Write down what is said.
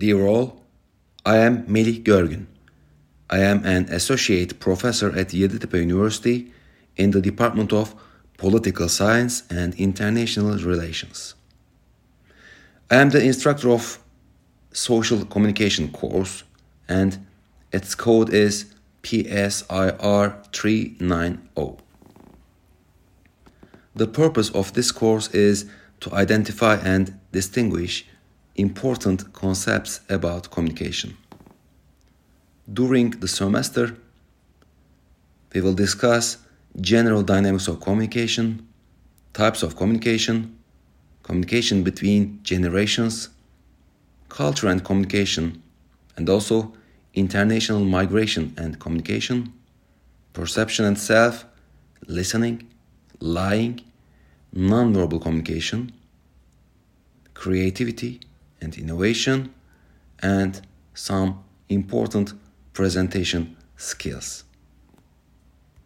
Dear all, I am Melih Görgün. I am an associate professor at Yeditepe University in the Department of Political Science and International Relations. I am the instructor of Social Communication course and its code is PSIR 390. The purpose of this course is to identify and distinguish important concepts about communication. During the semester, we will discuss general dynamics of communication, types of communication, communication between generations, culture and communication, and also international migration and communication, perception and self, listening, lying, nonverbal communication, creativity and innovation, and some important presentation skills.